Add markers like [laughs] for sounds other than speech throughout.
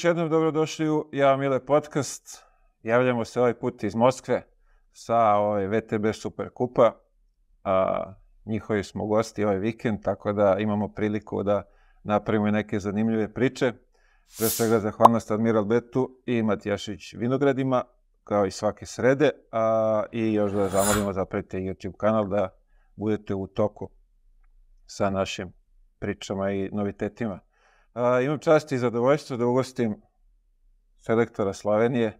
još jednom dobrodošli u Ja Mile podcast. Javljamo se ovaj put iz Moskve sa ovaj VTB Superkupa. A, njihovi smo gosti ovaj vikend, tako da imamo priliku da napravimo neke zanimljive priče. Pre svega zahvalnost Admiral Betu i Matijašić Vinogradima, kao i svake srede. A, I još da zamolimo zapravite YouTube kanal da budete u toku sa našim pričama i novitetima imam čast i zadovoljstvo da ugostim selektora Slovenije.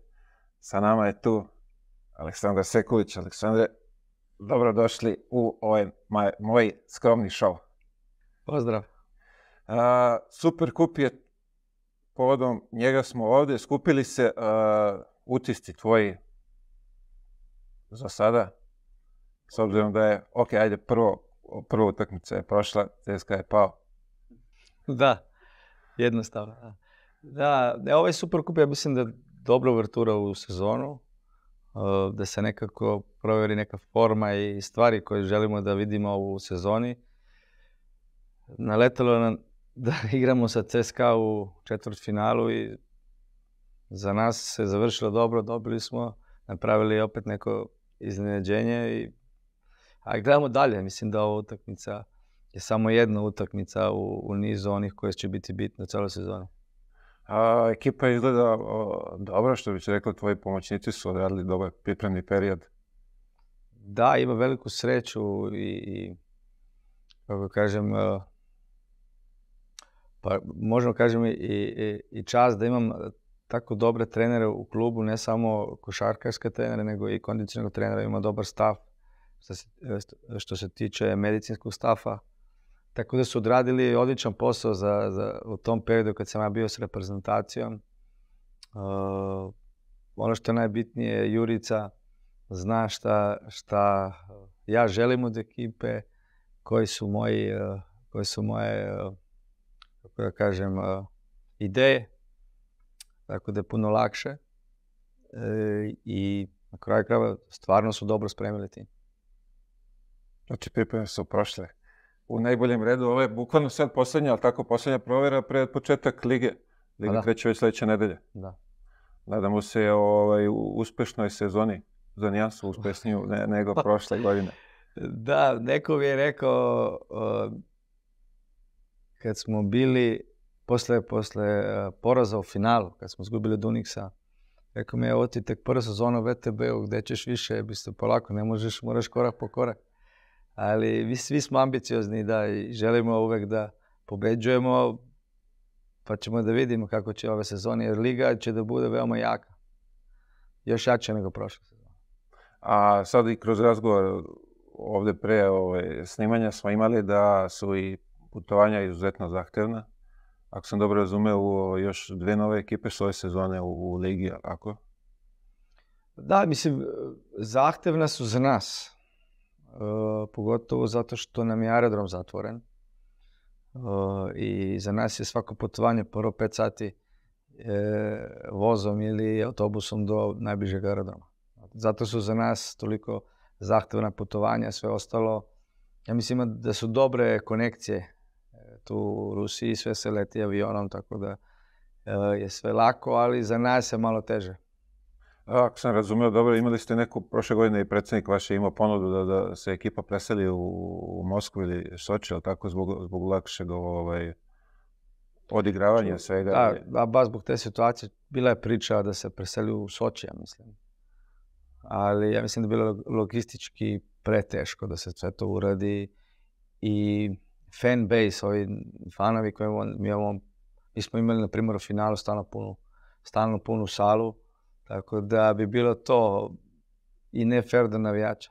Sa nama je tu Aleksandar Sekulić. Aleksandre, dobrodošli u ovaj moj skromni šov. Pozdrav. super kup je povodom njega smo ovdje. Skupili se utisti tvoji za sada. S obzirom da je, ok, ajde, prvo, prvo utakmica je prošla, CSKA je pao. Da, Jednostavno. Da, je ovaj kup, ja mislim da je dobra uvertura u sezonu, uh, da se nekako provjeri neka forma i stvari koje želimo da vidimo u sezoni. Naletalo nam [laughs] da igramo sa CSKA u finalu i za nas se završilo dobro, dobili smo, napravili opet neko iznenađenje i a gledamo dalje, mislim da ova utakmica je samo jedna utakmica u, u nizu onih koje će biti bitne celu sezonu. A, ekipa izgleda dobro, što bi rekli, tvoji pomoćnici su odradili dobar pripremni period. Da, ima veliku sreću i, i kako kažem, e, pa možemo kažem i, i, čast da imam tako dobre trenere u klubu, ne samo košarkarske trenere, nego i kondicionalnog trenera ima dobar stav što se, e, što se tiče medicinskog stafa. Tako da su odradili odličan posao za, u tom periodu kad sam ja bio s reprezentacijom. Uh, ono što je najbitnije, Jurica zna šta, ja želim od ekipe, koji su, uh, su moje, uh, kako da kažem, ideje. Tako da je puno lakše. E, I na kraju krajeva stvarno su dobro spremili tim. Znači pripreme su prošle u najboljem redu. Ovo je bukvalno sad posljednja, ali tako, posljednja provjera pred početak lige. Liga kreće već sljedeće nedelje. Da. Nadamo se o ovaj, uspešnoj sezoni za nijansu uspešniju nego [laughs] pa, prošle godine. Da, neko mi je rekao kad smo bili posle, posle e, poraza u finalu, kad smo zgubili Duniksa, rekao mi je, ovo ti tek prva sezona u VTB-u, gdje ćeš više, biste polako, ne možeš, moraš korak po korak ali svi smo ambiciozni da i želimo uvek da pobeđujemo, pa ćemo da vidimo kako će ove sezone, jer Liga će da bude veoma jaka. Još jača nego prošle sezone. A sad i kroz razgovor ovdje pre ove, ovaj, snimanja smo imali da su i putovanja izuzetno zahtevna. Ako sam dobro razumeo, još dve nove ekipe su ove sezone u, u Ligi, ako? Da, mislim, zahtevna su za nas. Eh, pogotovo zato što nam je aerodrom zatvoren. Eh, I za nas je svako putovanje prvo 5 sati eh, vozom ili autobusom do najbližeg aerodroma. Zato su za nas toliko zahtevna putovanja, sve ostalo. Ja mislim da su dobre konekcije tu u Rusiji, sve se leti avionom, tako da je sve lako, ali za nas je malo teže. Ako sam razumio, dobro, imali ste neku, prošle godine i predsjednik vaš je imao ponudu da, da se ekipa preseli u, Moskvu ili Soči, ali tako, zbog, zbog lakšeg ovaj, odigravanja svega. Da, baš zbog te situacije bila je priča da se preseli u Soči, ja mislim. Ali ja mislim da je bilo logistički preteško da se sve to uradi i fan base, ovi fanovi koji mi, smo imali na primjer u finalu stalno punu, stalno punu salu, tako da bi bilo to i ne fair do navijača.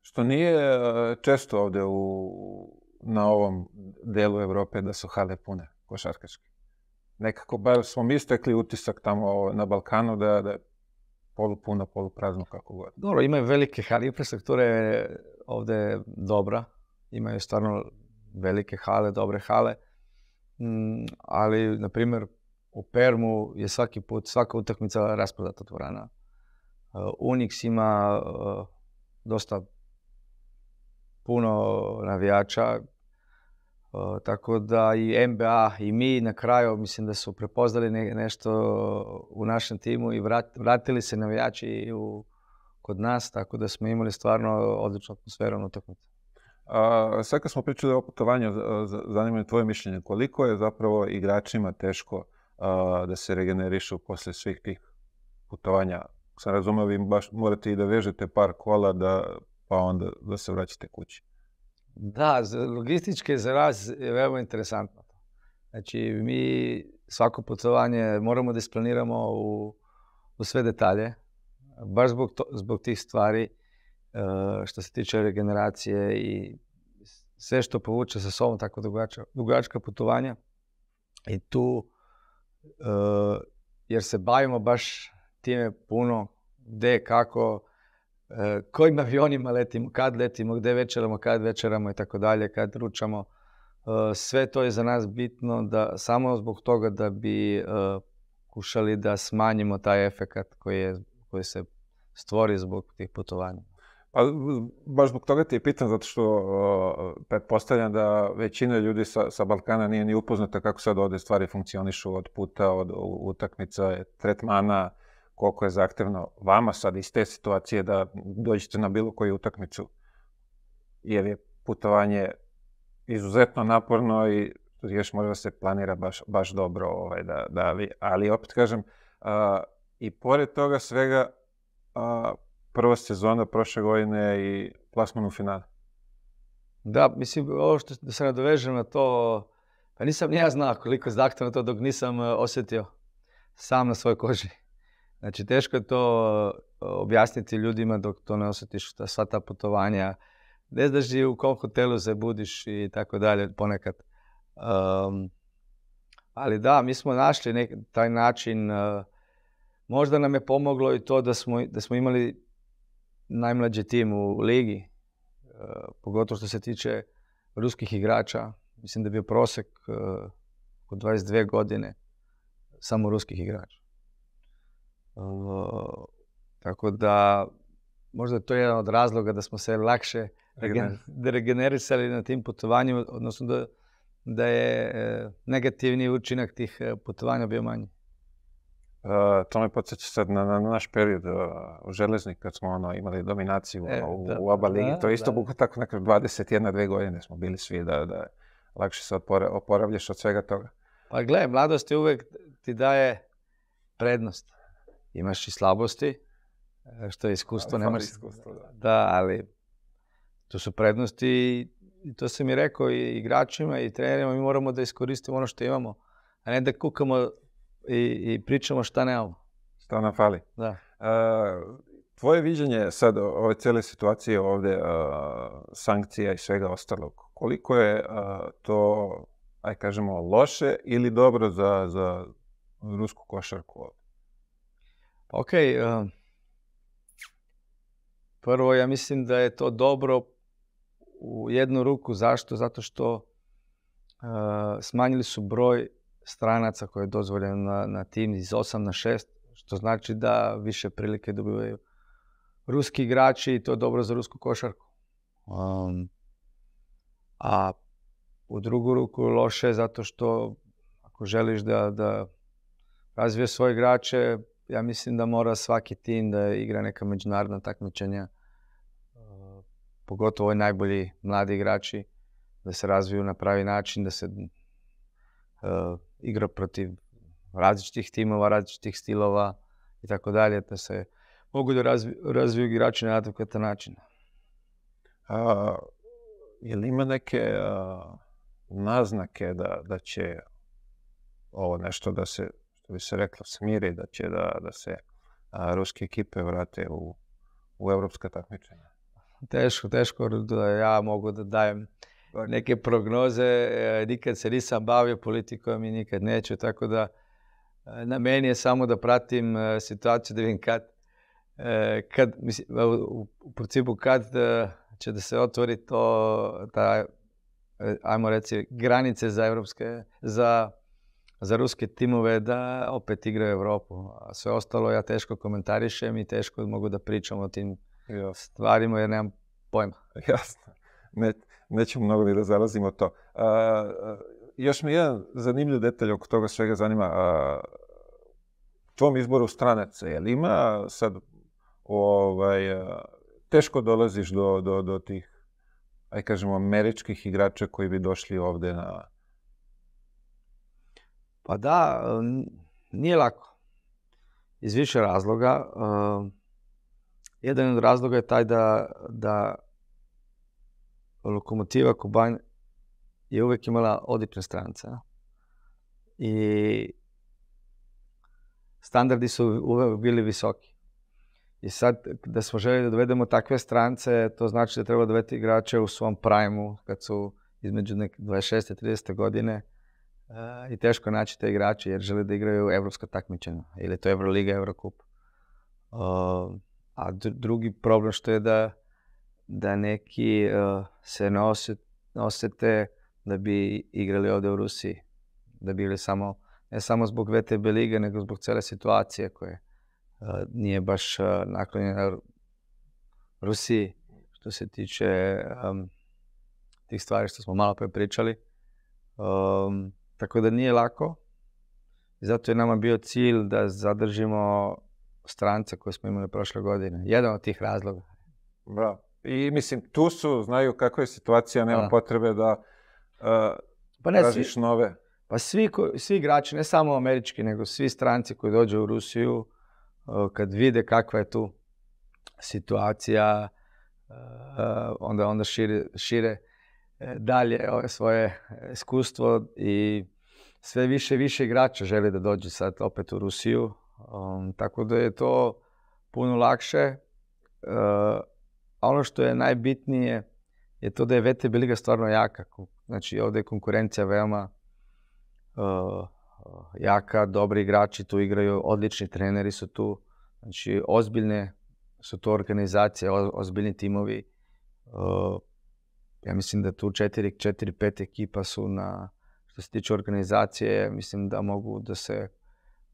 Što nije e, često ovdje na ovom delu Europe da su hale pune košarkaški. Nekako bar smo mi stekli utisak tamo na Balkanu da, da je polupuna, poluprazno kako god. Dobro, imaju velike hale, infrastruktura je ovdje dobra. Imaju stvarno velike hale, dobre hale. Mm, ali, na primjer, u Permu je svaki put, svaka utakmica rasprodata dvorana. Uh, Unix ima uh, dosta puno navijača, uh, tako da i NBA i mi na kraju mislim da su prepoznali nešto u našem timu i vratili se navijači kod nas, tako da smo imali stvarno odličnu atmosferu na utakmici. Sve kad smo pričali o putovanju, zanima me tvoje mišljenje. Koliko je zapravo igračima teško da se regenerišu poslije svih tih putovanja. Sam razumio, vi baš morate i da vežete par kola da, pa onda da se vraćate kući. Da, logistički je za je veoma interesantno. Znači, mi svako putovanje moramo da isplaniramo u, sve detalje, baš zbog, tih stvari e, što se tiče regeneracije i sve što povuče sa sobom tako dugačka, dugačka putovanja. I tu Eh, jer se bavimo baš time puno gdje, kako, eh, kojim avionima letimo, kad letimo, gdje večeramo, kad večeramo i tako dalje, kad ručamo. Eh, sve to je za nas bitno da samo zbog toga da bi kušali da smanjimo taj efekat koji, koji se stvori zbog tih putovanja. Pa baš zbog toga ti je pitan, zato što pretpostavljam da većina ljudi sa, sa Balkana nije ni upoznata kako sad ovdje stvari funkcionišu od puta, od utakmica, tretmana, koliko je zahtevno vama sad iz te situacije da dođete na bilo koju utakmicu, jer je putovanje izuzetno naporno i još možda se planira baš, dobro. Ovaj, da, ali opet kažem, i pored toga svega, prva sezona prošle godine i plasman u finalu. Da, mislim, ovo što da se nadovežem na to, pa nisam ni ja znao koliko je na to dok nisam e, osjetio sam na svojoj koži. Znači, teško je to e, objasniti ljudima dok to ne osjetiš, ta, sva ta putovanja. Ne znaš u kom hotelu se budiš i tako dalje ponekad. ali da, mi smo našli nek, taj način. E, možda nam je pomoglo i to da smo, da smo imali najmlađi tim u ligi, e, pogotovo što se tiče ruskih igrača. Mislim da je bio prosek e, od 22 godine samo ruskih igrača. E, tako da možda to jedan od razloga da smo se lakše regenerisali na tim putovanjima, odnosno da, da je negativni učinak tih putovanja bio manji. E, to me podsjeća sad na, naš period e, u železnik kad smo ono, imali dominaciju e, ono, u, oba ligi. to je isto bukva tako neka 21-2 godine smo bili svi da, da lakše se oporavljaš od svega toga. Pa gle, mladost je uvek ti daje prednost. Imaš i slabosti, što je iskustvo, nemaš... Iskustvo, da. da, ali to su prednosti i to sam i rekao i igračima i trenerima. Mi moramo da iskoristimo ono što imamo, a ne da kukamo i, pričamo šta nemamo. Šta nam fali. Da. E, tvoje viđenje sad ove cijele situacije ovdje, e, sankcija i svega ostalog, koliko je e, to, aj kažemo, loše ili dobro za, za rusku košarku? Ok, prvo ja mislim da je to dobro u jednu ruku. Zašto? Zato što smanjili su broj stranaca koje je dozvoljen na, na tim iz 8 na 6, što znači da više prilike dobivaju ruski igrači i to je dobro za rusku košarku. Um, a u drugu ruku loše zato što ako želiš da, da razvije svoje igrače, ja mislim da mora svaki tim da igra neka međunarodna takmičenja, pogotovo ovi najbolji mladi igrači, da se razviju na pravi način, da se uh, igra protiv različitih timova, različitih stilova i tako dalje, da se mogu da razviju igrači na adekvatan način. A, je li ima neke naznake da, će ovo nešto da se, što bi se reklo, smiri, da će da, se ruske ekipe vrate u, u evropska takmičenja? Teško, teško da ja mogu da dajem neke prognoze. E, nikad se nisam bavio politikom i nikad neću, tako da e, na meni je samo da pratim e, situaciju, da vidim kad, kad mislim, u principu kad će da se otvori to, ta, ajmo reći, granice za evropske, za, za ruske timove da opet igraju Europu. A sve ostalo ja teško komentarišem i teško mogu da pričam o tim stvarima jer nemam pojma. [laughs] Jasno nećemo mnogo ni da zalazimo to. još mi jedan zanimljiv detalj oko toga svega zanima. A, tvom izboru stranaca, jel ima sad ovaj, teško dolaziš do, tih, aj kažemo, američkih igrača koji bi došli ovde na... Pa da, nije lako. Iz više razloga. Jedan od razloga je taj da, da Lokomotiva Kuban je uvijek imala odlične strance. I standardi su uvijek bili visoki. I sad, da smo željeli da dovedemo takve strance, to znači da treba doveti igrače u svom prajmu, kad su između 26. i 30. godine. Eh, I teško naći te igrače jer žele da igraju evropska takmičenja. Ili to Euroliga, Eurocup. A drugi problem što je da da neki eh, se ne osete da bi igrali ovdje u Rusiji. Da bi bili samo, ne samo zbog VTB lige, nego zbog cele situacije koje eh, nije baš uh, naklonjena Rusiji. Što se tiče tih stvari što smo malo pre pričali. tako da nije lako. I zato je nama bio cilj da zadržimo stranca koje smo imali prošle godine. Jedan od tih razloga. Bravo. I mislim, tu su, znaju kakva je situacija, nema potrebe da e, pa ne, svi, nove. Pa svi, igrači, ne samo američki, nego svi stranci koji dođu u Rusiju, e, kad vide kakva je tu situacija, e, onda, onda šire, dalje svoje iskustvo i sve više i više igrača želi da dođe sad opet u Rusiju. Um, tako da je to puno lakše a ono što je najbitnije je to da je VTB liga stvarno jaka. Znači, ovdje je konkurencija veoma uh, uh, jaka, dobri igrači tu igraju, odlični treneri su tu. Znači, ozbiljne su to organizacije, ozbiljni timovi. Uh, ja mislim da tu četiri, četiri, pet ekipa su na, što se tiče organizacije, mislim da mogu da se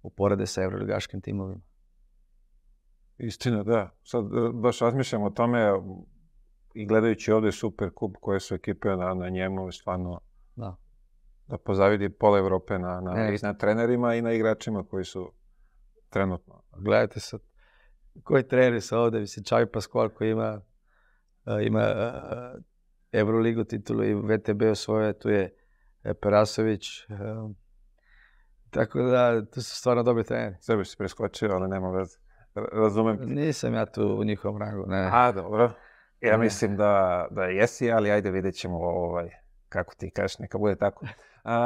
uporade sa evroligaškim timovima. Istina, da. Sad e, baš razmišljam o tome e, i gledajući ovdje super kup koje su ekipe na, na njemu, stvarno da, pozavidi pola Europe na, trenerima i na igračima koji su trenutno. Gledajte sad, koji treneri su ovdje, mislim, Čavi Pascual koji ima, e, ima Euroligu titulu i VTB svoje tu je Perasović, tako da, tu su stvarno dobri treneri. Sve bi se preskočio, ali nema veze razumem. Nisam ja tu u njihovom rangu, ne. A, dobro. Ja mislim da, jesi, ali ajde vidjet ćemo ovaj, kako ti kažeš, neka bude tako.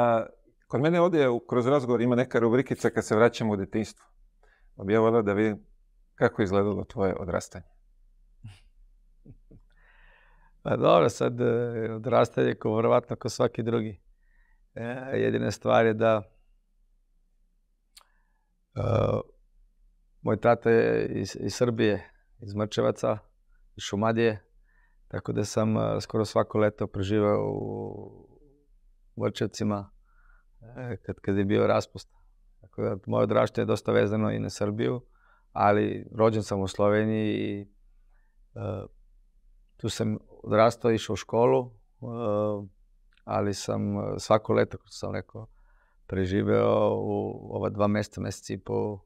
[laughs] kod mene ovdje kroz razgovor ima neka rubrikica kad se vraćamo u detinjstvo. Pa bi ja da vidim kako je izgledalo tvoje odrastanje. [laughs] Pa dobro, sad e, odrastanje ko vrvatno ko svaki drugi. E, jedina stvar je da e, moj tata je iz, Srbije, iz Mrčevaca, iz Šumadije, tako da sam eh, skoro svako leto preživao u Mrčevcima eh, kad, je bio raspust. Tako da moje odrašte je dosta vezano i na Srbiju, ali rođen sam u Sloveniji i eh, tu sam odrastao, išao u školu, ali sam svako leto, kako sam rekao, preživeo u ova dva mjeseca, mjeseci i po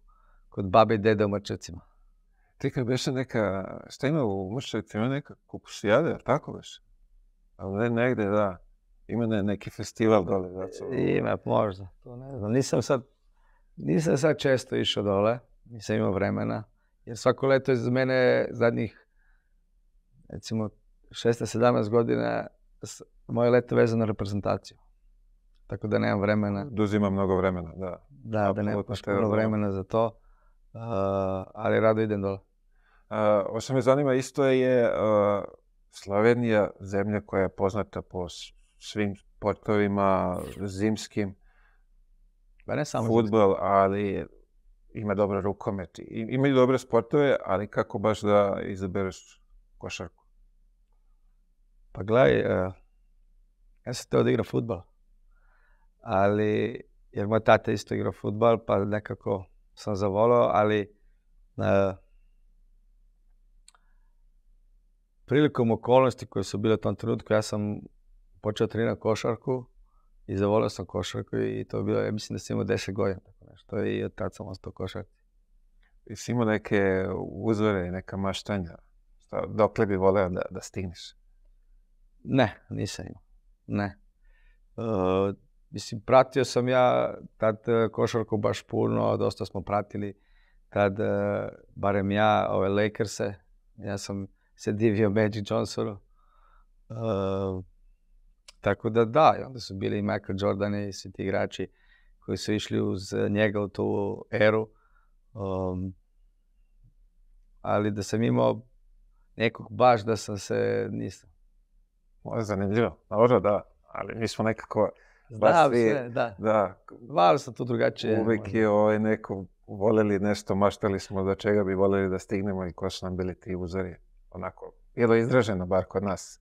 kod babe i dede u Mrčevcima. Ti kad beše neka, šta ima u Mrčevcima, neka kupusijada, tako veš. Ali ne, negde, da. Ima ne, neki festival dole, zato... Ima, možda, to ne znam. Nisam sad, nisam sad često išao dole, nisam imao vremena. Jer svako leto iz mene zadnjih, recimo, 16-17 godina moje leto vezano na reprezentaciju. Tako da nemam vremena. Duzima mnogo vremena, da. Da, da nemam mnogo vremena za to. Eh, ali rado idem dole. Eh, ovo što me zanima isto je eh, Slovenija, zemlja koja je poznata po svim sportovima, zimskim, ba pa ne samo futbol, ali ima dobro rukomet. I, imaju dobre sportove, ali kako baš da izabereš košarku? Pa gledaj, ja sam teo da igram futbol, ali jer moj tata isto igrao futbol, pa nekako sam zavolil ali e, prilikom okolnosti koje su bile u tom trenutku, ja sam počeo trenirati košarku i zavolio sam košarku i to je bilo, ja mislim da sam imao 10 godina, tako nešto i od tad sam ostao košarki. I imao neke uzore i neka maštanja? dok dokle bi voleo da, da stigneš? Ne, nisam imao. Ne. E, Mislim, pratio sam ja tad e, košarku baš puno, dosta smo pratili tad, e, barem ja, ove Lakers-e, Ja sam se divio Magic Johnsonu. E, tako da da, onda su bili i Michael Jordan i svi ti igrači koji su išli uz njega u tu eru. ali da sam imao nekog baš da sam se nisam. Zanimljivo, dobro da, ali mi smo nekako Zdravi, da. da. Malo sam tu drugačije. Uvijek ono. je ovaj neko voljeli nešto, maštali smo do čega bi voljeli da stignemo i ko su nam bili ti uzori. Onako, to izraženo bar kod nas.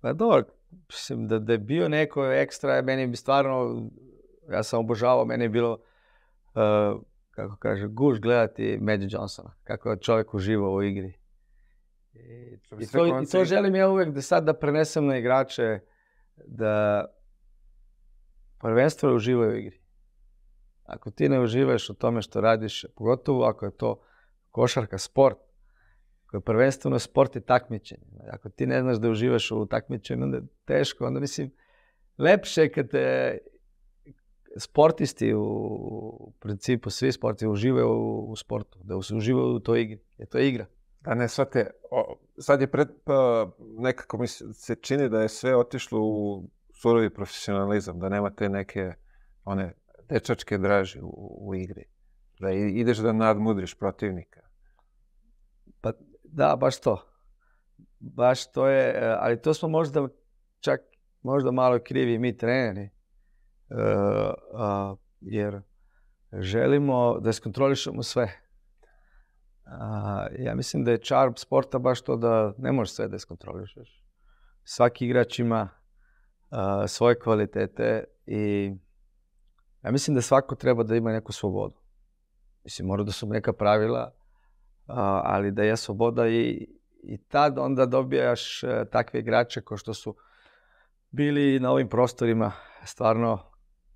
Pa dobro, mislim da, da je bio neko ekstra, meni bi stvarno, ja sam obožavao, meni je bilo, eh, kako kaže, guš gledati Magic Johnsona, kako je čovjek uživao u igri. to, to, želim ja uvijek da sad da prenesem na igrače, da Prvenstvo je uživaju u igri. Ako ti ne uživaš u tome što radiš, pogotovo ako je to košarka, sport, koji je prvenstveno sport i takmičenje. Ako ti ne znaš da uživaš u takmičenju, onda je teško. Onda mislim, lepše je kad sportisti u principu, svi sporti uživaju u sportu, da uživaju u toj igri, je to igra. Da ne sad je pred, pa, nekako mi se čini da je sve otišlo u surovi profesionalizam, da nema te neke one dečačke draži u, igri. Da ideš da nadmudriš protivnika. Pa da, baš to. Baš to je, e, ali to smo možda čak možda malo krivi mi treneri. E, jer želimo da skontrolišemo sve. ja mislim da je čar sporta baš to da ne možeš sve da skontrolišeš. Svaki igrač ima svoje kvalitete i ja mislim da svako treba da ima neku slobodu. Mislim, mora da su neka pravila, ali da je sloboda i, i tad onda dobijaš e, takve igrače kao što su bili na ovim prostorima stvarno,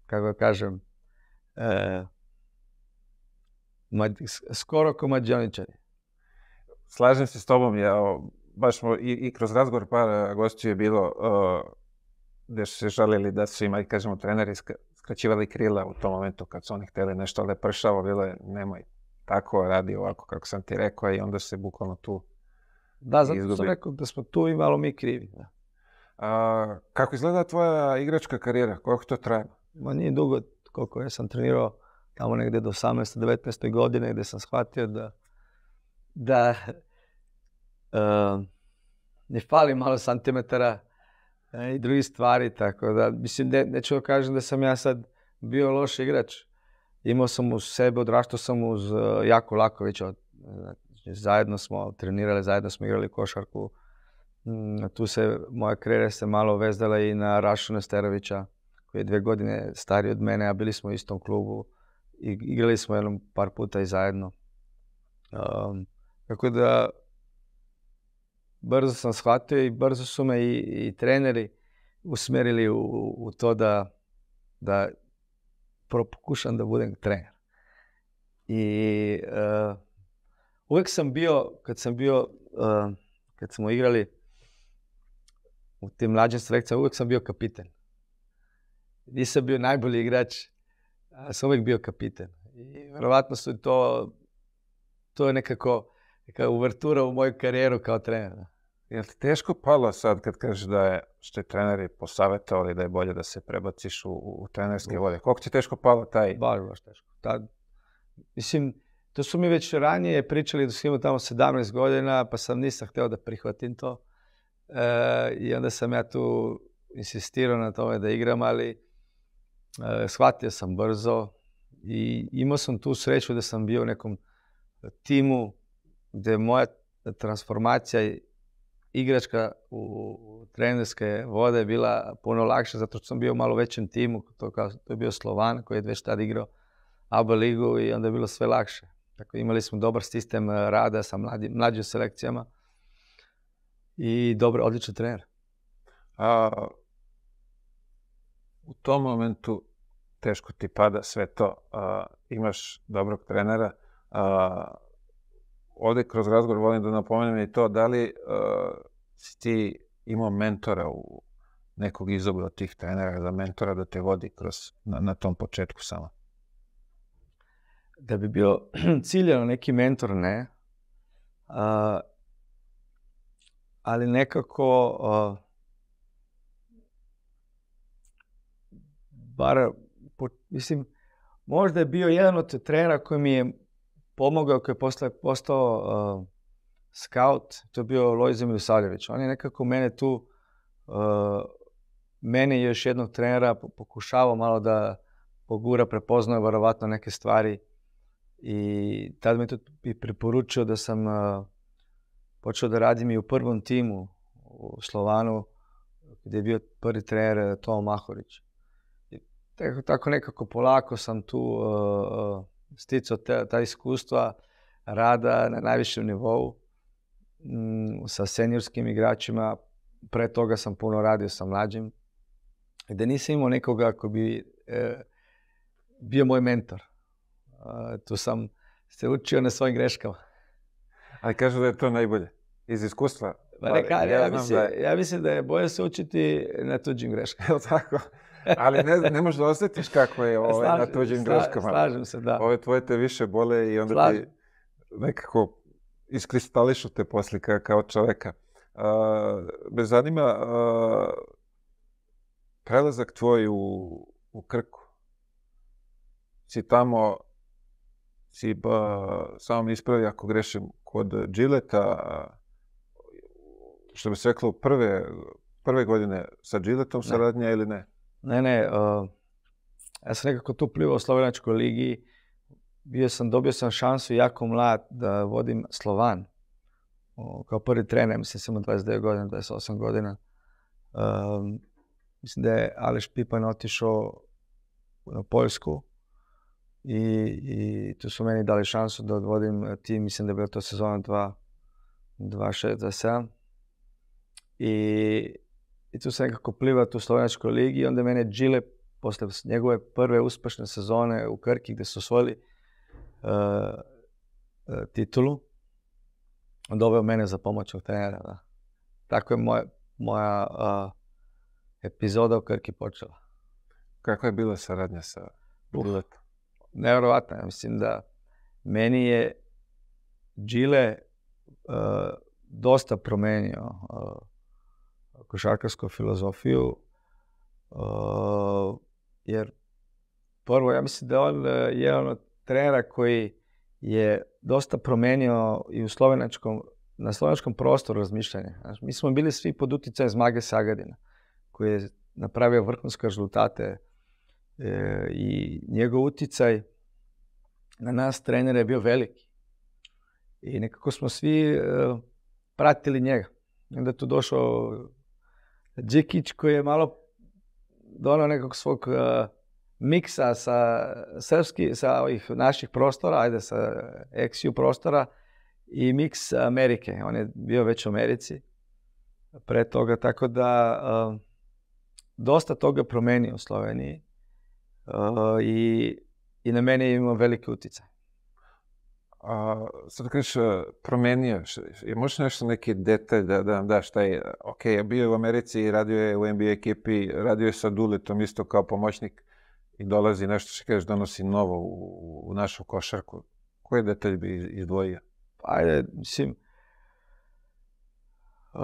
kako kažem, e, skoro ko Slažem se s tobom, ja, baš smo i, kroz razgovor par e, gostiju je bilo gdje su se žalili da su imali, kažemo, treneri skraćivali krila u tom momentu kad su oni htjeli nešto lepršavo, bilo je nemoj tako, radi ovako kako sam ti rekao i onda se bukvalno tu Da, zato sam rekao da smo tu i malo mi krivi. kako izgleda tvoja igračka karijera? Koliko to traje? Ma nije dugo koliko ja sam trenirao tamo negdje do 18. 19. godine gdje sam shvatio da da [laughs] ehm, ne fali malo santimetara i drugi stvari, tako da, mislim, ne, neću kažem da sam ja sad bio loš igrač. Imao sam uz sebe, odrastao sam uz e, Jako Lakovića, znači, zajedno smo trenirali, zajedno smo igrali košarku. Mm, tu se moja karijera se malo vezala i na Rašu Nesterovića, koji je dve godine stariji od mene, a bili smo u istom klubu. I igrali smo jednom par puta i zajedno. tako da, brzo sam shvatio i brzo su me i, treneri usmjerili u, to da, da pokušam da budem trener. I uh, uvijek sam bio, kad sam bio, eh, kad smo igrali u tim mlađim selekcijama, uvijek sam bio kapiten. Nisam bio najbolji igrač, ali sam uvijek bio kapiten. I vjerovatno su to, to je nekako neka uvertura u moju karijeru kao trener. Jel ti teško palo sad kad kažeš da je, što je treneri posavjetovali da je bolje da se prebaciš u, trenerske vode? Koliko ti je teško palo taj? Baš, baš teško. mislim, to su mi već ranije pričali da sam imao tamo 17 godina, pa sam nisam htio da prihvatim to. E, I onda sam ja tu insistirao na tome da igram, ali e, shvatio sam brzo i imao sam tu sreću da sam bio u nekom timu gdje moja transformacija igračka u trenerske vode je bila puno lakša zato što sam bio u malo većem timu. To, kao, to je bio Slovan koji je već tad igrao ABA ligu i onda je bilo sve lakše. Tako, dakle, imali smo dobar sistem e, rada sa mlađim selekcijama i dobro, odličan trener. u tom momentu teško ti pada sve to. imaš dobrog trenera ovdje kroz razgovor volim da napomenem i to da li e, si ti imao mentora u nekog izobra od tih trenera za mentora da te vodi kroz, na, tom početku samo? Da bi bio [clears throat] ciljeno neki mentor, ne. E, ali nekako e, bar, mislim, možda je bio jedan od trenera koji mi je pomogao koji je posle, postao uh, scout, to je bio Lojze Milosavljević. On je nekako mene tu, uh, mene i još jednog trenera pokušavao malo da pogura, prepoznao je neke stvari i tad mi je to i preporučio da sam uh, počeo da radim i u prvom timu u Slovanu, gdje je bio prvi trener Tom Mahorić. I tako, tako nekako polako sam tu sticao ta iskustva rada na najvišem nivou mm, sa seniorskim igračima. Pre toga sam puno radio sa mlađim. Da nisam imao nekoga ko bi e, bio moj mentor. tu sam se učio na svojim greškama. Ali kažu da je to najbolje. Iz iskustva. Pa pa, ja, mislim, da... je bolje se učiti na tuđim greškama. [laughs] tako? ali ne, možeš da osjetiš kako je [laughs] ovaj, na tuđim greškama. Slažem se, da. Ove tvoje te više bole i onda ti nekako iskristališu te poslika kao čovjeka. me zanima prelazak tvoj u, Krku. Si tamo, si ba, samo mi ispravi ako grešim, kod Džileta, što bi se reklo, prve, prve godine sa Džiletom saradnja ili ne? Ne, ne, uh, ja sam nekako tu plivao u Slovenačkoj ligi. Bio sam, dobio sam šansu jako mlad da vodim Slovan. Uh, kao prvi trener, mislim sam 29 godina, 28 godina. Um, mislim da je Aleš Pipan otišao na Poljsku i, i tu su meni dali šansu da odvodim tim, mislim da je bilo to sezona 2, 2, 6, 2, 7. I i tu sam nekako plivat u Slovenačkoj ligi i onda mene Džile posle njegove prve uspešne sezone u Krki gdje su osvojili eh, eh, titulu, on titulu, doveo mene za pomoćnog trenera. Da. Tako je moja, eh, epizoda u Krki počela. Kako je bila saradnja sa Buletom? Nevjerovatno. Ja mislim da meni je Đile dosta promenio košarkarsku filozofiju, uh, jer prvo, ja mislim da on eh, jedan od trenera koji je dosta promijenio i u slovenačkom, na slovenačkom prostoru razmišljanja. mi smo bili svi pod utjecajem Zmage Sagadina, koji je napravio vrhunske rezultate eh, i njegov utjecaj na nas trenere je bio veliki. I nekako smo svi eh, pratili njega. Onda je tu došao Džikić koji je malo donio nekog svog eh, miksa sa srpski, sa ovih naših prostora, ajde sa eksiju prostora i miks Amerike. On je bio već u Americi pre toga, tako da eh, dosta toga promeni u Sloveniji eh, i, i na mene je imao veliki utjecaj. A, sad kažeš, e, promenio, je možeš nešto neki detalj da, nam daš taj, e, ok, bio je u Americi, radio je u NBA ekipi, radio je sa Duletom isto kao pomoćnik i dolazi nešto što kažeš donosi novo u, našu košarku. Koji detalj bi izdvojio? Ajde, mislim, e,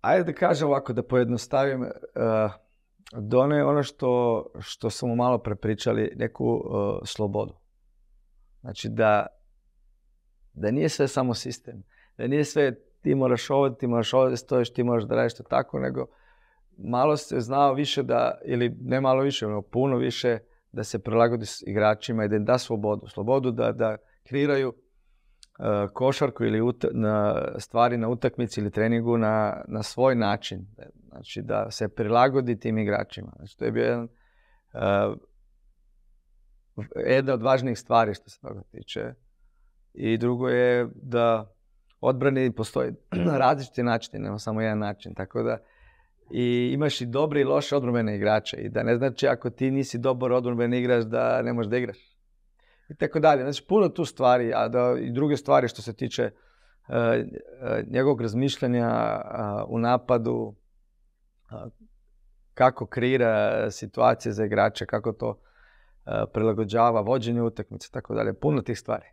ajde da kažem ovako, da pojednostavim, uh, je ono što, što smo malo prepričali, neku slobodu Znači da, da nije sve samo sistem. Da nije sve ti moraš ovo, ti moraš ovdje stojiš, ti moraš da radiš to tako, nego malo se znao više da, ili ne malo više, nego puno više da se prilagodi s igračima i da im da slobodu. Slobodu da, da kreiraju e, košarku ili na stvari na utakmici ili treningu na, na svoj način. Znači da se prilagodi tim igračima. Znači to je bio jedan e, jedna od važnijih stvari što se toga tiče. I drugo je da odbrani postoji [clears throat] različiti načini, nema samo jedan način. Tako da i imaš i dobre i loše odbrane igrače. I da ne znači ako ti nisi dobar odbranben igrač da ne možeš da igraš. I tako dalje. Znači puno tu stvari, a da i druge stvari što se tiče uh, njegovog razmišljanja u napadu, kako kreira situacije za igrače, kako to E, prilagođava vođenje utakmice, tako dalje. Puno tih stvari.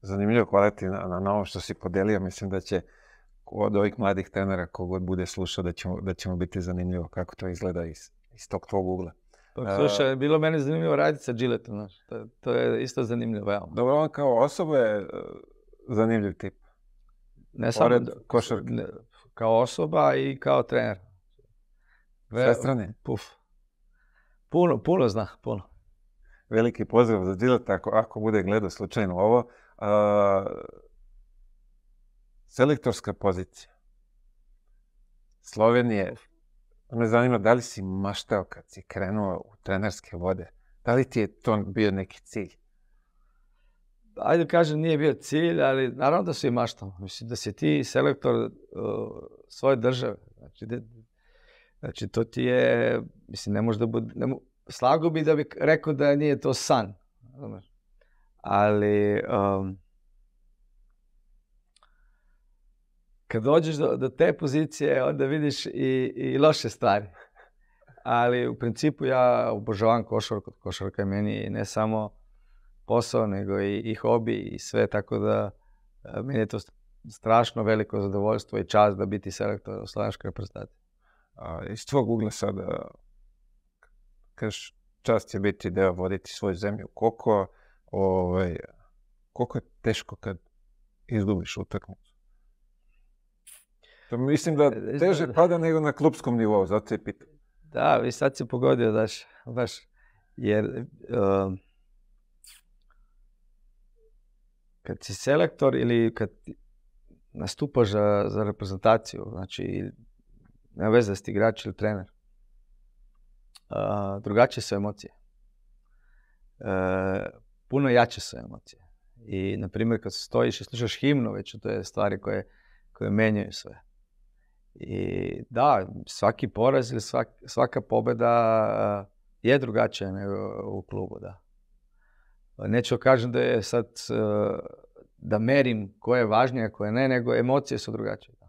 Zanimljivo hvala na, na, što si podelio. Mislim da će od ovih mladih trenera kogod bude slušao da ćemo, da ćemo biti zanimljivo kako to izgleda iz, iz tog tvog ugla. Pa e, slušaj, bilo meni zanimljivo raditi sa Gilletom, To, je isto zanimljivo, ja. Dobro, on kao osoba je e, zanimljiv tip. Ne samo... košarke. Kao osoba i kao trener. Sve strane. Puf. Puno, puno zna, puno veliki pozdrav za Dilata ako, bude gledao slučajno ovo. selektorska pozicija. Slovenije, me zanima da li si maštao kad si krenuo u trenerske vode? Da li ti je to bio neki cilj? Ajde kažem, nije bio cilj, ali naravno da si maštao. Mislim da si ti selektor uh, svoje države. Znači, znači, to ti je, mislim, ne može da bude, slago bi da bi rekao da nije to san. Ali um, kad dođeš do, te pozicije, onda vidiš i, loše stvari. Ali u principu ja obožavam košarku. Košarka je meni ne samo posao, nego i, hobi i sve. Tako da e, meni je to strašno veliko zadovoljstvo i čast da biti selektor u slovačkoj reprezentaciji. Iz tvog ugla sada, Kaš čast je biti da voditi svoju zemlju. Koliko, ovaj, koliko je teško kad izgubiš utakmicu? To mislim da e, e, teže pada nego na klubskom nivou, zato je pitan. Da, vi sad si pogodio daš, jer um, kad si selektor ili kad nastupaš za, za reprezentaciju, znači nema veze da si igrač ili trener, drugačije su emocije. E, puno jače su emocije. I, na primjer, kad stojiš i slušaš himnu, već to je stvari koje, koje menjaju sve. I da, svaki poraz ili svaka pobjeda e, je drugačija nego u klubu, da. Neću kažem da je sad, e, da merim koje je važnije, koje ne, nego emocije su drugačije. Da.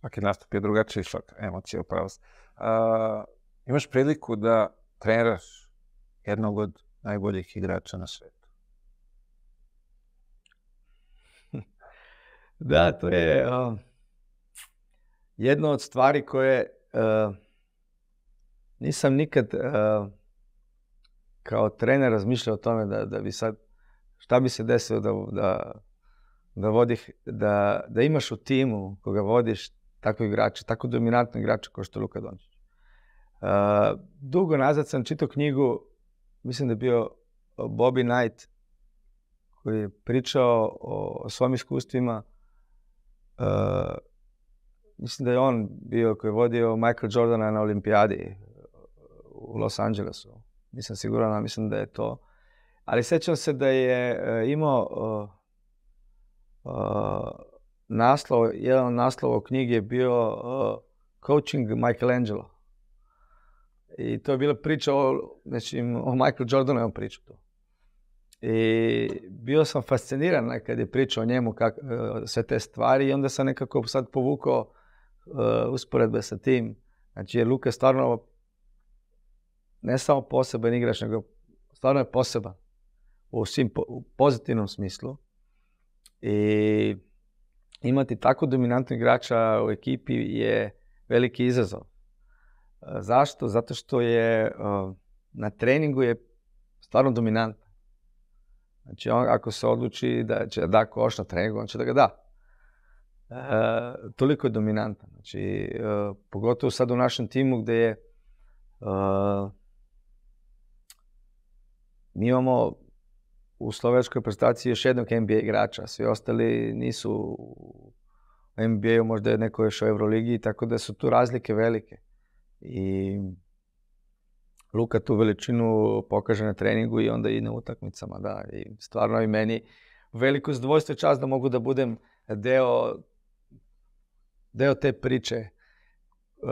Svaki nastup je drugačiji, svaka emocija upravo. Imaš priliku da treniraš jednog od najboljih igrača na svijetu. [laughs] Da, to je jedna od stvari koje nisam nikad kao trener razmišljao o tome da, da bi sad, šta bi se desilo da, da, da, vodih, da, imaš u timu koga vodiš tako igrača, tako dominantno igrača kao što je Luka Dončić dugo nazad sam čitao knjigu, mislim da je bio Bobby Knight, koji je pričao o, svom svojim iskustvima. mislim da je on bio koji je vodio Michael Jordana na olimpijadi u Los Angelesu. Nisam siguran, ali mislim da je to. Ali sećam se da je e, imao naslov, jedan od naslova knjigi je bio Coaching Michelangelo. I to je bila priča o, znači, o Michael Jordanovom priču tu. I bio sam fasciniran kad je pričao o njemu kak, e, sve te stvari i onda sam nekako sad povukao uh, usporedbe sa tim. Znači, je Luka stvarno ne samo poseban igrač, nego stvarno je poseban u svim pozitivnom smislu. I imati tako dominantnog igrača u ekipi je veliki izazov. Zašto? Zato što je na treningu je stvarno dominantan. Znači, on, ako se odluči da će da koš na treningu, on će da ga da. E, toliko je dominantan. Znači, e, pogotovo sad u našem timu gdje je... E, mi imamo u slovačkoj prestaciji još jednog NBA igrača. Svi ostali nisu u NBA-u, možda je neko još u Euroligiji, tako da su tu razlike velike. I Luka tu veličinu pokaže na treningu i onda i na utakmicama, da. I stvarno i meni veliko zadovoljstvo i čast da mogu da budem deo, deo te priče uh,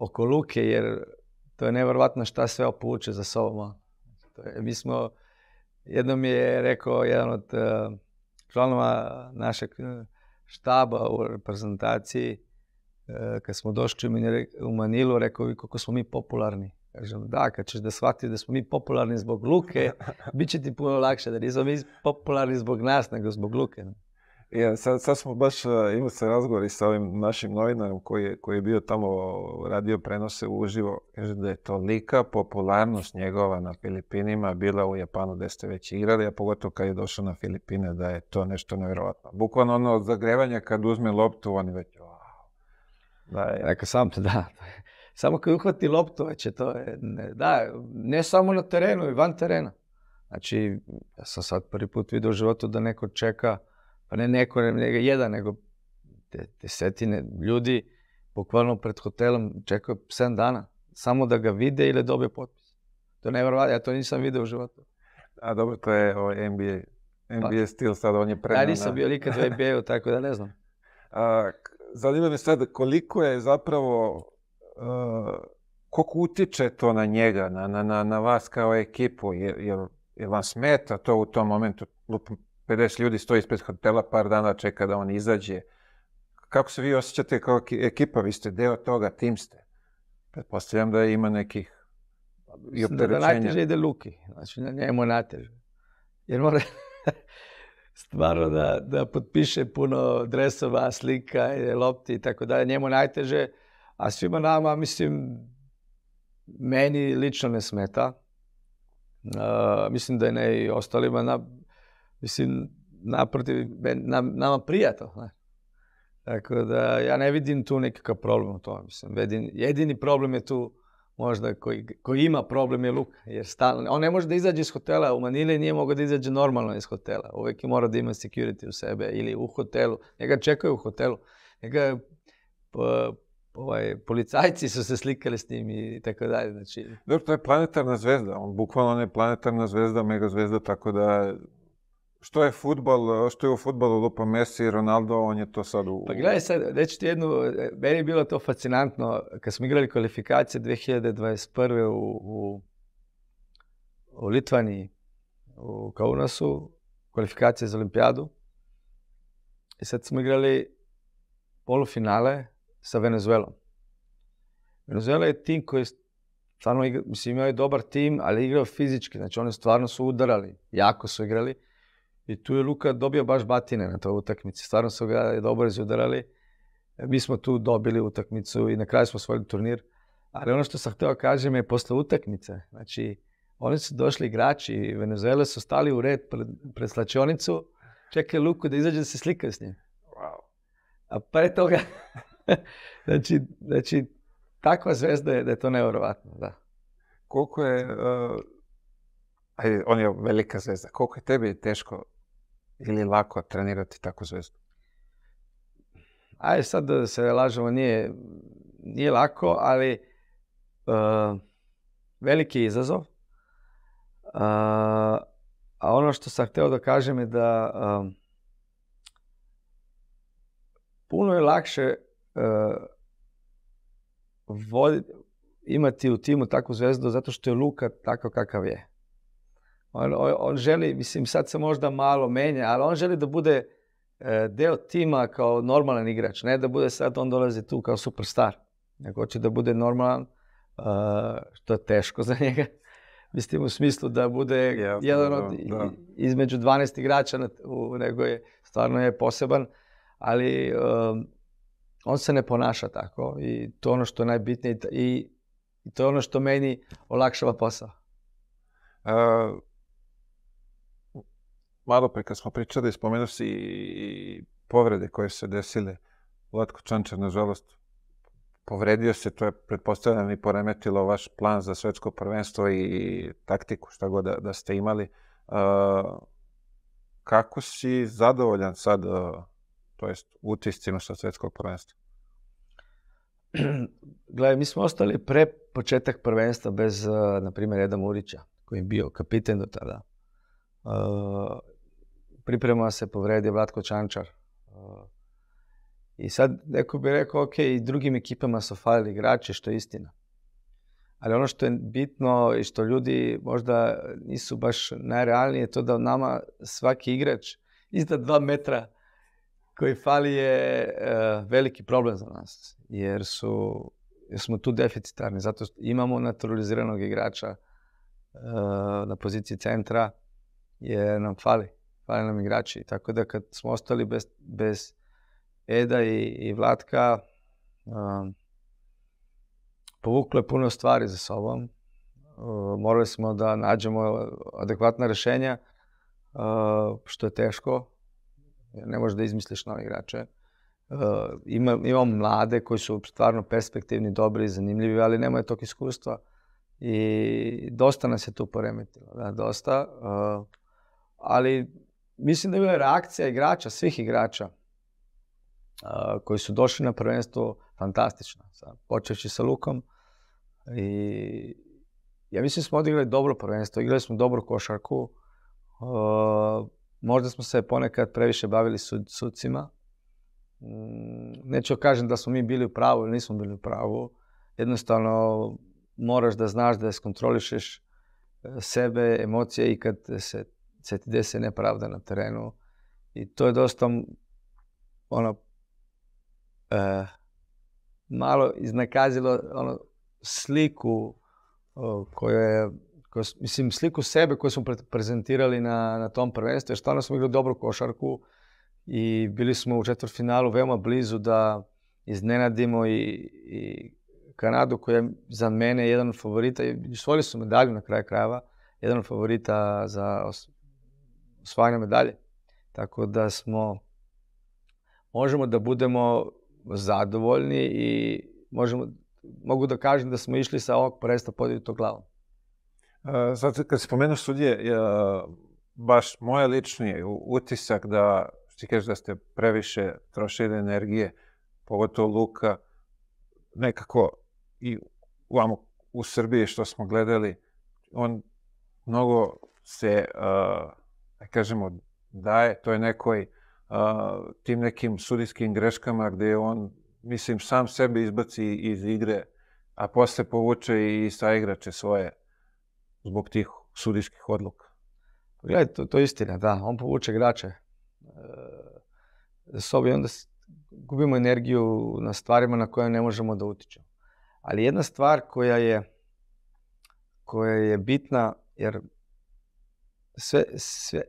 oko Luke, jer to je nevrovatno šta sve opuče za sobom. Mi smo, jednom je rekao jedan od uh, članova našeg eh, štaba u reprezentaciji, uh, E, kad smo došli u Manilu, rekao vi koliko smo mi popularni. Kažem, da, kad ćeš da shvati da smo mi popularni zbog Luke, [laughs] bit će ti puno lakše, da nismo mi popularni zbog nas, nego zbog Luke. Ja, sad, smo baš e, imali se razgovor i sa ovim našim novinarom koji je, bio tamo radio prenose uživo. Kaže da je tolika popularnost njegova na Filipinima bila u Japanu gdje ste već igrali, a pogotovo kad je došao na Filipine da je to nešto nevjerojatno. Bukvalno ono zagrevanje kad uzme loptu, oni već da, Rekao sam, [laughs] da. Samo kad uhvati loptu, već to. ne, da, ne samo na terenu, i van terena. Znači, ja sam sad prvi put vidio u životu da neko čeka, pa ne neko, ne jedan, nego desetine ljudi bukvalno pred hotelom čekaju 7 dana. Samo da ga vide ili dobije potpis. To je nevjerovatno, ja to nisam vidio u životu. A dobro, to je ovaj NBA, pa, NBA stil sad, on je prema... Ja nisam bio nikad u NBA-u, tako da ne znam. [laughs] zanima me sad koliko je zapravo, uh, koliko utiče to na njega, na, vas kao ekipu, jer, vam smeta to u tom momentu, 50 ljudi stoji ispred hotela par dana, čeka da on izađe. Kako se vi osjećate kao ekipa? Vi ste deo toga, tim ste. Pretpostavljam da ima nekih i opterećenja. Da, da ide Luki. Znači, njemu Jer mora... [laughs] stvarno da, da potpiše puno dresova, slika, lopti i tako dalje. Njemu najteže, a svima nama, mislim, meni lično ne smeta. mislim da je ne i ostalima. Na, mislim, naprotiv, nama prijato. Tako da ja ne vidim tu nekakav problem u tome. Mislim, jedini problem je tu možda koji, ima problem je Luka. Jer stalno, on ne može da izađe iz hotela u Manili, nije mogao da izađe normalno iz hotela. Uvijek je mora da ima security u sebe ili u hotelu. Njega čekaju u hotelu. Njega ovaj, policajci su se slikali s njim i tako dalje. Znači... Dobro, to je planetarna zvezda. On bukvalno je planetarna zvezda, mega zvezda, tako da što je futbol, e, što je u futbolu? lupa Messi i Ronaldo, on je to sad u... Pa gledaj sad, reći ti jednu, e, meni je bilo to fascinantno, kad smo igrali kvalifikacije 2021. u, u, u Litvaniji, u Kaunasu, kvalifikacije za olimpijadu. I sad smo igrali polufinale sa Venezuelom. Venezuela je tim koji je stvarno, mislim, imao je dobar tim, ali igrao fizički, znači oni stvarno su udarali, jako su igrali. I tu je Luka dobio baš batine na toj utakmici. Stvarno su ga dobro izudarali. Mi smo tu dobili utakmicu i na kraju smo osvojili turnir. Ali ono što sam htio kažem je posle utakmice. Znači, oni su došli igrači Venezuele su stali u red pred, pred slačionicu, Čekaj Luku da izađe da se slika s njim. A pre toga, [laughs] znači, znači, takva zvezda je da je to nevjerovatno, da. Koliko je eh, Ajde, on je velika zvezda. Koliko je tebi teško ili lako trenirati takvu zvezdu? Ajde, sad da se lažemo, nije, nije lako, ali uh, veliki izazov. Uh, a ono što sam htio da kažem je da eh, puno je lakše voditi, imati u timu takvu zvezdu zato što je Luka takav kakav je. On, želi, mislim sad se možda malo menja, ali on želi da bude e, deo tima kao normalan igrač, ne da bude sad on dolazi tu kao superstar, nego hoće da bude normalan, e, što je teško za njega. [laughs] Mislim u smislu da bude jedan od između 12 igrača, nego je stvarno je poseban, ali e, on se ne ponaša tako i to je ono što je najbitnije i, to je ono što meni olakšava posao malo pre kad smo pričali, spomenuo si i povrede koje se desile. Vlatko Čančar, nažalost, povredio se, to je pretpostavljeno i poremetilo vaš plan za svetsko prvenstvo i taktiku, šta god da, ste imali. kako si zadovoljan sad, to jest utiscima sa svetskog prvenstva? [clears throat] Gledaj, mi smo ostali pre početak prvenstva bez, na primjer, Eda Murića, koji je bio kapiten do tada priprema se povredio Vlatko Čančar. I sad neko bi rekao, ok, i drugim ekipama su falili igrači, što je istina. Ali ono što je bitno i što ljudi možda nisu baš najrealnije je to da nama svaki igrač iznad dva metra koji fali je e, veliki problem za nas. Jer, su, smo tu deficitarni. Zato imamo naturaliziranog igrača e, na poziciji centra jer nam fali fali nam igrači. Tako da kad smo ostali bez, Eda i, Vlatka, um, povuklo je puno stvari za sobom. Uh, morali smo da nađemo adekvatna rješenja, uh, što je teško. Ne možeš da izmisliš nove igrače. Uh, Imam mlade koji su stvarno perspektivni, dobri, zanimljivi, ali nemaju tog iskustva. I dosta nas je tu poremetilo. Da, dosta. ali mislim da je bila reakcija igrača, svih igrača koji su došli na prvenstvo fantastična. počeći sa Lukom i ja mislim smo odigrali dobro prvenstvo, igrali smo dobru košarku. možda smo se ponekad previše bavili sudcima. Mm, neću kažem da smo mi bili u pravu ili nismo bili u pravu. Jednostavno moraš da znaš da skontrolišeš e, sebe, emocije i kad se se ti nepravda na terenu i to je dosta ono e, malo iznakazilo ono sliku o, je mislim sliku sebe koju smo prezentirali na, na tom prvenstvu jer stvarno smo igrali dobru košarku i bili smo u finalu veoma blizu da iznenadimo i, i Kanadu koja je za mene jedan od favorita i osvojili su medalju na kraju krajeva jedan od favorita za osvajanja medalje. Tako da smo, možemo da budemo zadovoljni i možemo, mogu da kažem da smo išli sa ovog presta to glavom. E, sad kad si sudije, baš e, baš moje lični utisak da ti kažeš da ste previše trošili energije, pogotovo Luka, nekako i vamo u Srbiji što smo gledali, on mnogo se e, da kažemo, daje nekoj, tim nekim sudijskim greškama gdje on, mislim, sam sebe izbaci iz igre, a posle povuče i sa igrače svoje zbog tih sudijskih odluka. Gledaj, to, to je istina, da. On povuče igrače za e, sobi onda gubimo energiju na stvarima na koje ne možemo da utičemo. Ali jedna stvar koja je, koja je bitna, jer sve, sve,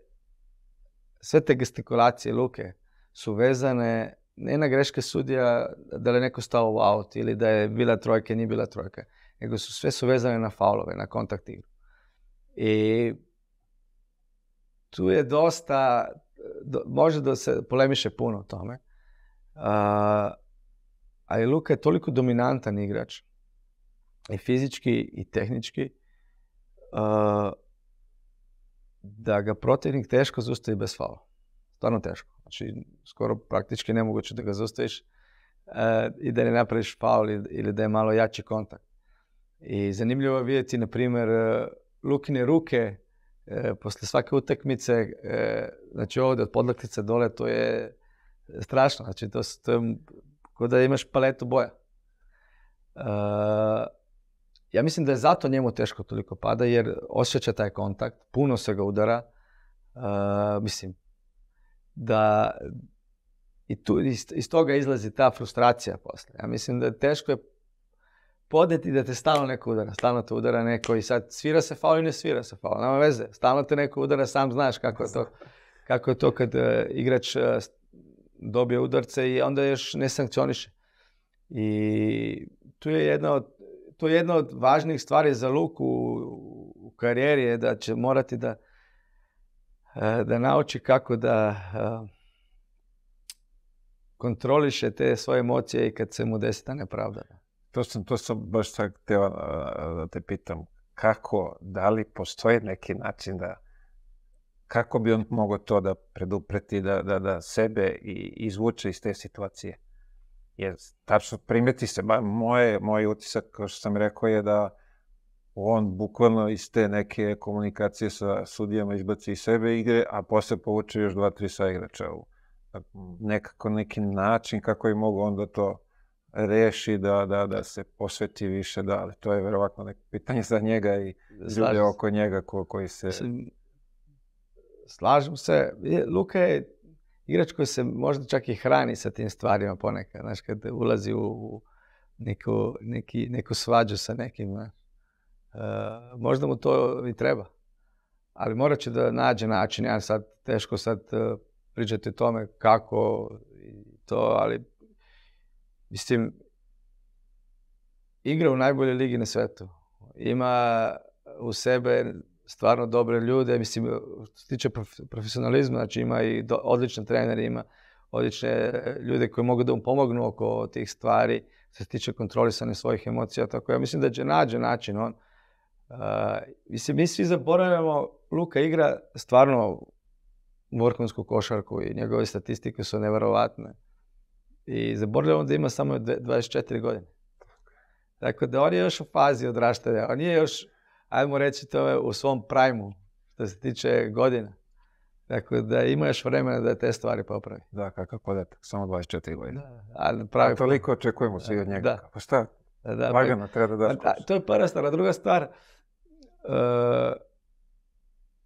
sve te gestikulacije Luke su vezane ne na greške sudija da li je neko stao u aut ili da je bila trojka, nije bila trojka, nego su sve su vezane na faulove, na kontakt igru. I tu je dosta, do, može da se polemiše puno o tome, a, ali Luka je toliko dominantan igrač i fizički i tehnički a, da ga protivnik teško zustavi bez faula. Stvarno teško. Znači, skoro praktički nemoguće da ga zusteš, e, i da ne napraviš faul ili da je malo jači kontakt. I zanimljivo je vidjeti, na primjer, e, Lukine ruke e, posle svake utakmice, znači ovdje od podlaktice dole, to je strašno. Znači to, je da imaš paletu boja. Ja mislim da je zato njemu teško toliko pada jer osjeća taj kontakt, puno se ga udara. E, mislim, da i tu, iz, toga izlazi ta frustracija poslije. Ja mislim da je teško je podneti da te stalno neko udara. Stalno te udara neko i sad svira se faul i ne svira se faul. Nama veze. Stalno te neko udara, sam znaš kako je to, kako to kad e, igrač e, dobije udarce i onda još ne sankcioniše. I tu je jedna od jedna od važnijih stvari za Luku u karijeri je da će morati da, e, da nauči kako da e, kontroliše te svoje emocije i kad se mu desi ta nepravda. To sam, to sam baš tako e, da te pitam. Kako, da li postoji neki način da, kako bi on mogao to da predupreti, da, da, da sebe i izvuče iz te situacije? jer tačno primjeti se, moje, moj utisak, kao što sam rekao, je da on bukvalno iz te neke komunikacije sa sudijama izbaci iz sebe igre, a posle povuče još dva, tri sa igrača u nekako neki način kako je mogu onda to reši, da, se posveti više, da, ali to je verovatno neko pitanje za njega i ljude oko njega koji se... Slažem se. Luka igrač koji se možda čak i hrani sa tim stvarima ponekad. Znaš, kad ulazi u neku, neki, svađu sa nekim, eh, možda mu to i treba. Ali morat će da nađe način. Ja sad teško sad eh, pričati o tome kako i to, ali mislim, igra u najbolje ligi na svetu. Ima u sebe stvarno dobre ljude, mislim, što se tiče profesionalizma, znači ima i do, odlične trenere, ima odlične e, ljude koji mogu da mu pomognu oko tih stvari, što se tiče kontrolisanja svojih emocija, tako ja mislim da će nađe način on. E, mislim, mi svi zaboravljamo, Luka igra stvarno vrhunsku košarku i njegove statistike su neverovatne. I zaboravljamo da ima samo 24 godine. Tako da on je još u fazi odraštanja, on nije još ajmo reći to u svom prajmu što se tiče godina. tako dakle, da imaš još vremena da te stvari popravi. Da, kakav podatak, samo 24 godine. Da, ali pravi... A toliko očekujemo svi od njega. Da. Pa šta, da, pa- treba da daš To je prva stvar. druga stvar, uh, e,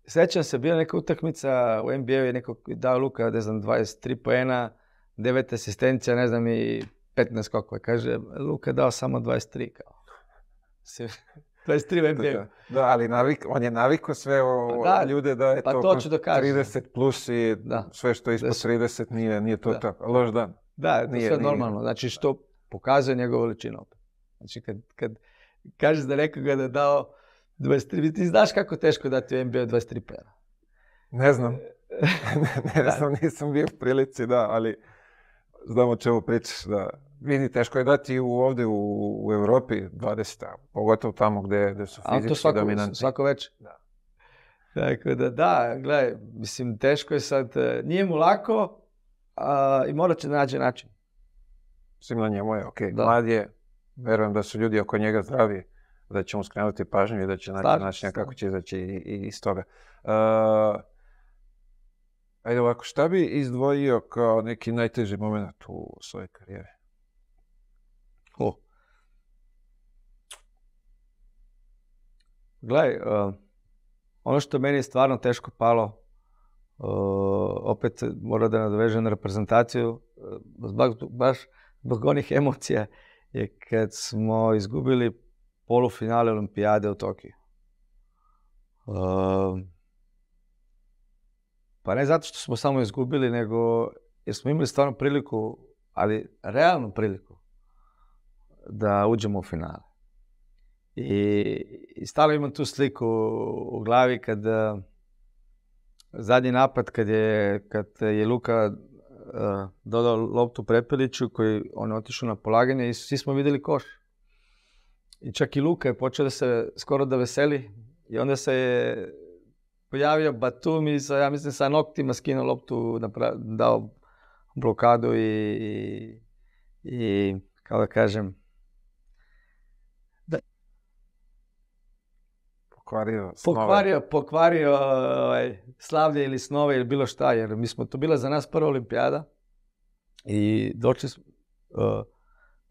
sjećam se, bila neka utakmica u NBA-u je neko dao Luka, ne znam, 23 poena, devet asistencija, ne znam, i 15 je, Kaže, Luka je dao samo 23, kao. 23 MB. Da, ali navik, on je navikao sve o, pa da, ljude da je pa to, to da 30 plus i da. sve što je ispod 30 nije, nije to tako. Loš dan. Da, to nije, sve nije. normalno. Znači što pokazuje njegova veličinu. Znači kad, kad kažeš da nekoga da je dao 23, ti znaš kako teško dati u NBA 23 pera. Ne znam. E, [laughs] ne, ne znam, nisam bio u prilici, da, ali znam o čemu pričaš, da vidi, teško je dati ovdje u, u Europi 20 pogotovo tamo gdje, su fizički Ali to svako, svako već. Da. Tako da, da, gledaj, mislim, teško je sad, e, nije mu lako i morat će naći način. Mislim na njemu je, ok, da. mlad je, verujem da su ljudi oko njega zdravi, da će mu skrenuti pažnju i da će naći način kako će izaći iz toga. E, ajde ovako, šta bi izdvojio kao neki najteži moment u svojoj karijeri? o Gledaj, eh, ono što meni je stvarno teško palo, eh, opet moram da nadovežem na reprezentaciju, eh, zbog, baš zbog onih emocija, je kad smo izgubili polufinale olimpijade u Tokiju. pa ne zato što smo samo izgubili, nego jer smo imali stvarno priliku, ali realnu priliku, da uđemo u finale. I, stalo imam tu sliku u, glavi kad eh, zadnji napad kad je, kad je Luka eh, dodao loptu Prepeliću koji on je otišao na polaganje i svi smo vidjeli koš. I čak i Luka je počeo da se skoro da veseli i onda se je pojavio i sa, ja mislim, sa noktima skinuo loptu, dao blokadu i, i, i, kao da kažem, pokvario snove. Pokvario, ovaj, slavlje ili snove ili bilo šta, jer mi smo, to bila za nas prva olimpijada i došli, uh,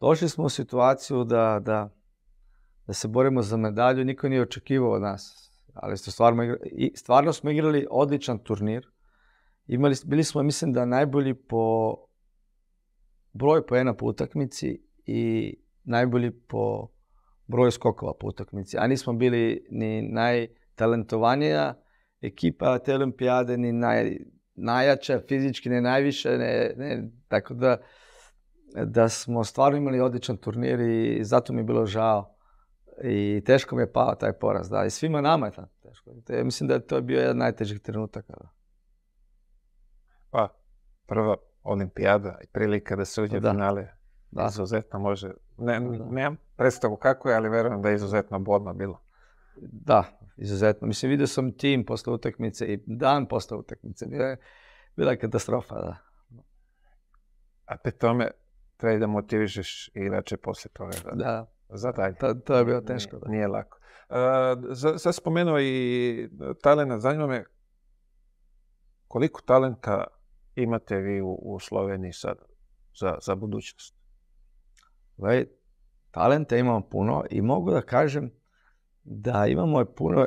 došli smo u situaciju da, da, da, se borimo za medalju, niko nije očekivao od nas. Ali stvarno, stvarno smo igrali odličan turnir. Imali, bili smo, mislim, da najbolji po broju poena po utakmici i najbolji po broj skokova po utakmici, a nismo bili ni najtalentovanija ekipa te olimpijade, ni najjača, fizički ne najviše, tako da, da smo stvarno imali odličan turnir i zato mi je bilo žao. I teško mi je pao taj poraz, da. I svima nama je teško. mislim da je to bio jedan najtežih trenutaka. Pa, prva olimpijada i prilika da se uđe finale. Da. Izuzetno može. nemam predstavu kako je, ali verujem da je izuzetno bodno bilo. Da, izuzetno. Mislim, vidio sam tim posle utakmice i dan posle utakmice. Bila, bila je katastrofa, da. A pri tome treba da motivišeš inače poslije toga. Da. Za taj. To, je bilo teško. Da. Nije, lako. Uh, sad spomenuo i talenta. Zanima me koliko talenta imate vi u, Sloveniji sad za, za budućnost? ve Talenta imamo puno i mogu da kažem da imamo puno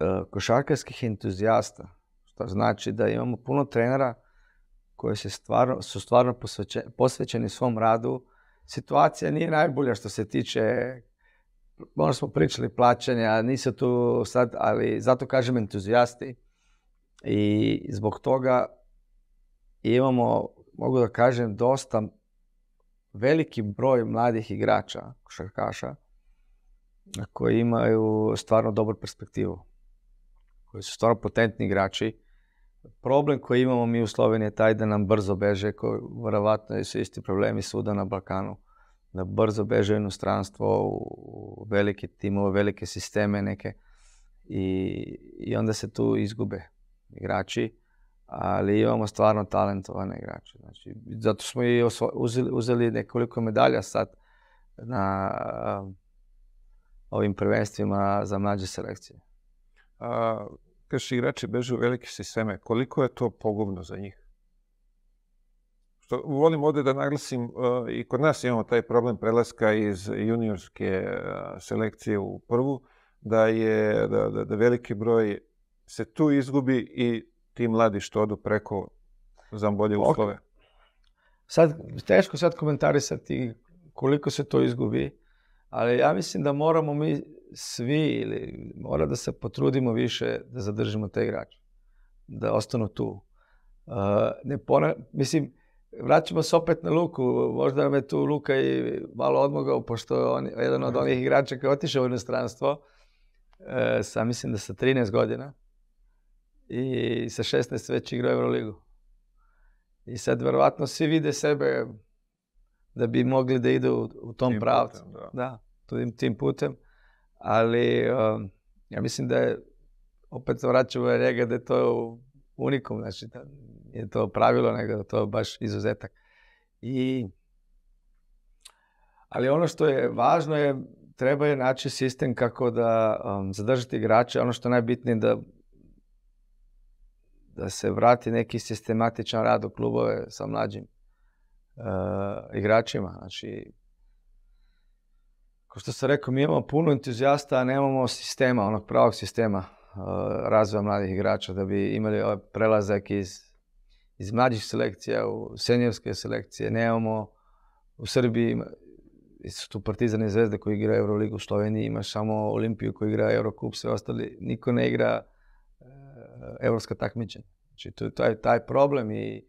e, košarkarskih entuzijasta, što znači da imamo puno trenera koji se stvarno, su stvarno posvećeni svom radu. Situacija nije najbolja što se tiče, možda smo pričali plaćanja, nisu tu sad, ali zato kažem entuzijasti. I zbog toga imamo, mogu da kažem, dosta veliki broj mladih igrača, košarkaša, koji imaju stvarno dobru perspektivu, koji su stvarno potentni igrači. Problem koji imamo mi u Sloveniji je taj da nam brzo beže, koji vjerovatno su isti problemi svuda na Balkanu, da brzo beže u inostranstvo, u velike timove, velike sisteme neke i onda se tu izgube igrači ali imamo stvarno talentovane igrače. Znači, zato smo i uzeli, nekoliko medalja sad na um, ovim prvenstvima za mlađe selekcije. Kad kaš igrači beže u velike sisteme. Koliko je to pogubno za njih? Što, volim ovdje da naglasim, uh, i kod nas imamo taj problem prelaska iz juniorske uh, selekcije u prvu, da je da veliki broj se tu izgubi i ti mladi što odu preko za bolje uslove? Sad, teško sad komentarisati koliko se to izgubi, ali ja mislim da moramo mi svi ili mora da se potrudimo više da zadržimo te igrače, da ostanu tu. Uh, mislim, vraćamo se opet na Luku. Možda nam je tu Luka i malo odmogao, pošto je on, jedan od mhm. onih igrača koji je otišao u inostranstvo. Uh, sa, mislim da sa 13 godina i sa 16 već igrao Euroligu. I sad verovatno svi vide sebe da bi mogli da idu u tom pravcu. da. tim, putem. Ali um, ja mislim da je, opet vraćamo njega, da je to unikum, znači da je to pravilo, nego da to baš izuzetak. I, ali ono što je važno je treba je naći sistem kako da um, zadržati igrače, ono što je najbitnije da da se vrati neki sistematičan rad u klubove sa mlađim e, igračima. Znači, kao što sam rekao, mi imamo puno entuzijasta, a nemamo sistema, onog pravog sistema e, razvoja mladih igrača, da bi imali ovaj prelazak iz, iz mlađih selekcija u senjorske selekcije. Nemamo u Srbiji su tu Partizane zvezde koji igra Euroligu, u Sloveniji imaš samo Olimpiju koji igra Eurocup, sve ostali, niko ne igra europska takmičenja. Znači, to je taj, problem i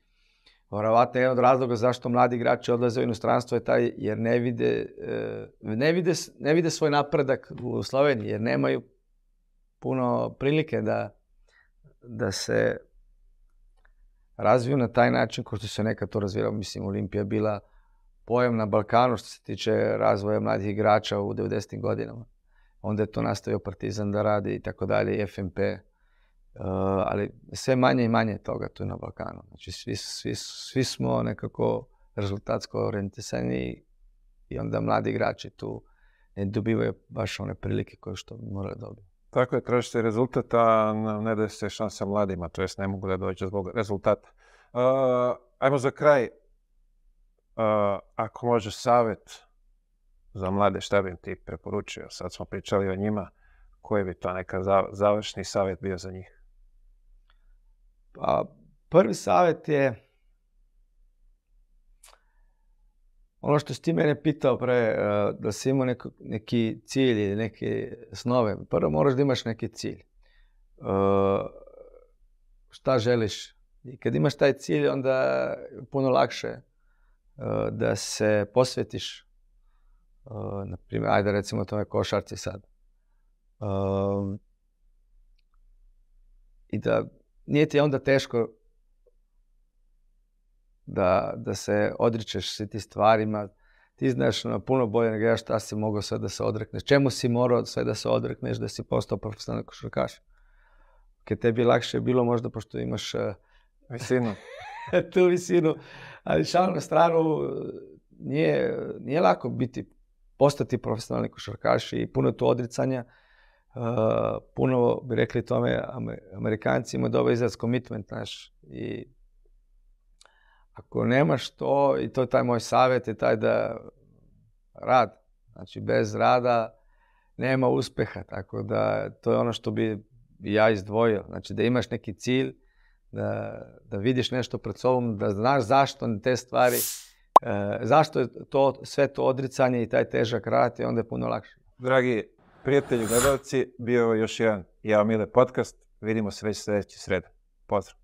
vjerovatno jedan od razloga zašto mladi igrači odlaze u inostranstvo je taj jer ne vide, e, ne vide, ne vide svoj napredak u Sloveniji, jer nemaju puno prilike da, da se razviju na taj način kao što se nekad to razvijalo. Mislim, Olimpija bila pojam na Balkanu što se tiče razvoja mladih igrača u 90. godinama. Onda je to nastavio Partizan da radi i tako dalje, i FMP. Eh, ali sve manje i manje toga tu na Balkanu. Znači svi, svi, svi smo nekako rezultatsko orijentisani i onda mladi igrači tu ne dobivaju baš one prilike koje što moraju dobiti. Tako je, tražite rezultata, a ne da se šansa mladima, to jest ne mogu da dođu zbog rezultata. Uh, ajmo za kraj, uh, ako može savjet za mlade, šta bi ti preporučio? Sad smo pričali o njima, koji bi to neka završni savjet bio za njih? Pa prvi savjet je ono što si ti mene pitao pre, e, da si imao neki cilj ili neke snove. Prvo moraš da imaš neki cilj. E, šta želiš? I kad imaš taj cilj, onda je puno lakše e, da se posvetiš. na primjer, ajde recimo tome košarci sad. I da nije ti onda teško da, da se odričeš svi ti stvarima. Ti znaš ono, puno bolje nego ja šta si mogao sve da se odrekneš. Čemu si morao sve da se odrekneš da si postao profesionalni košarkaš? te bi lakše bilo možda pošto imaš... E, visinu. [laughs] tu visinu. Ali šalno na stranu, nije, nije lako biti, postati profesionalni košarkaš i puno tu odricanja Eh, puno bi rekli tome, Amerikanci imaju dobar izraz commitment naš i ako nemaš to, i to je taj moj savjet, je taj da rad, znači bez rada nema uspeha, tako da to je ono što bi ja izdvojio, znači da imaš neki cilj, da, vidiš nešto pred sobom, da znaš zašto te stvari, eh, zašto je to, sve to odricanje i taj težak rad i onda puno lakše. Dragi Prijatelji gledalci, bio je još jedan Ja Mile podcast. Vidimo se već sljedeći sreda. Pozdrav.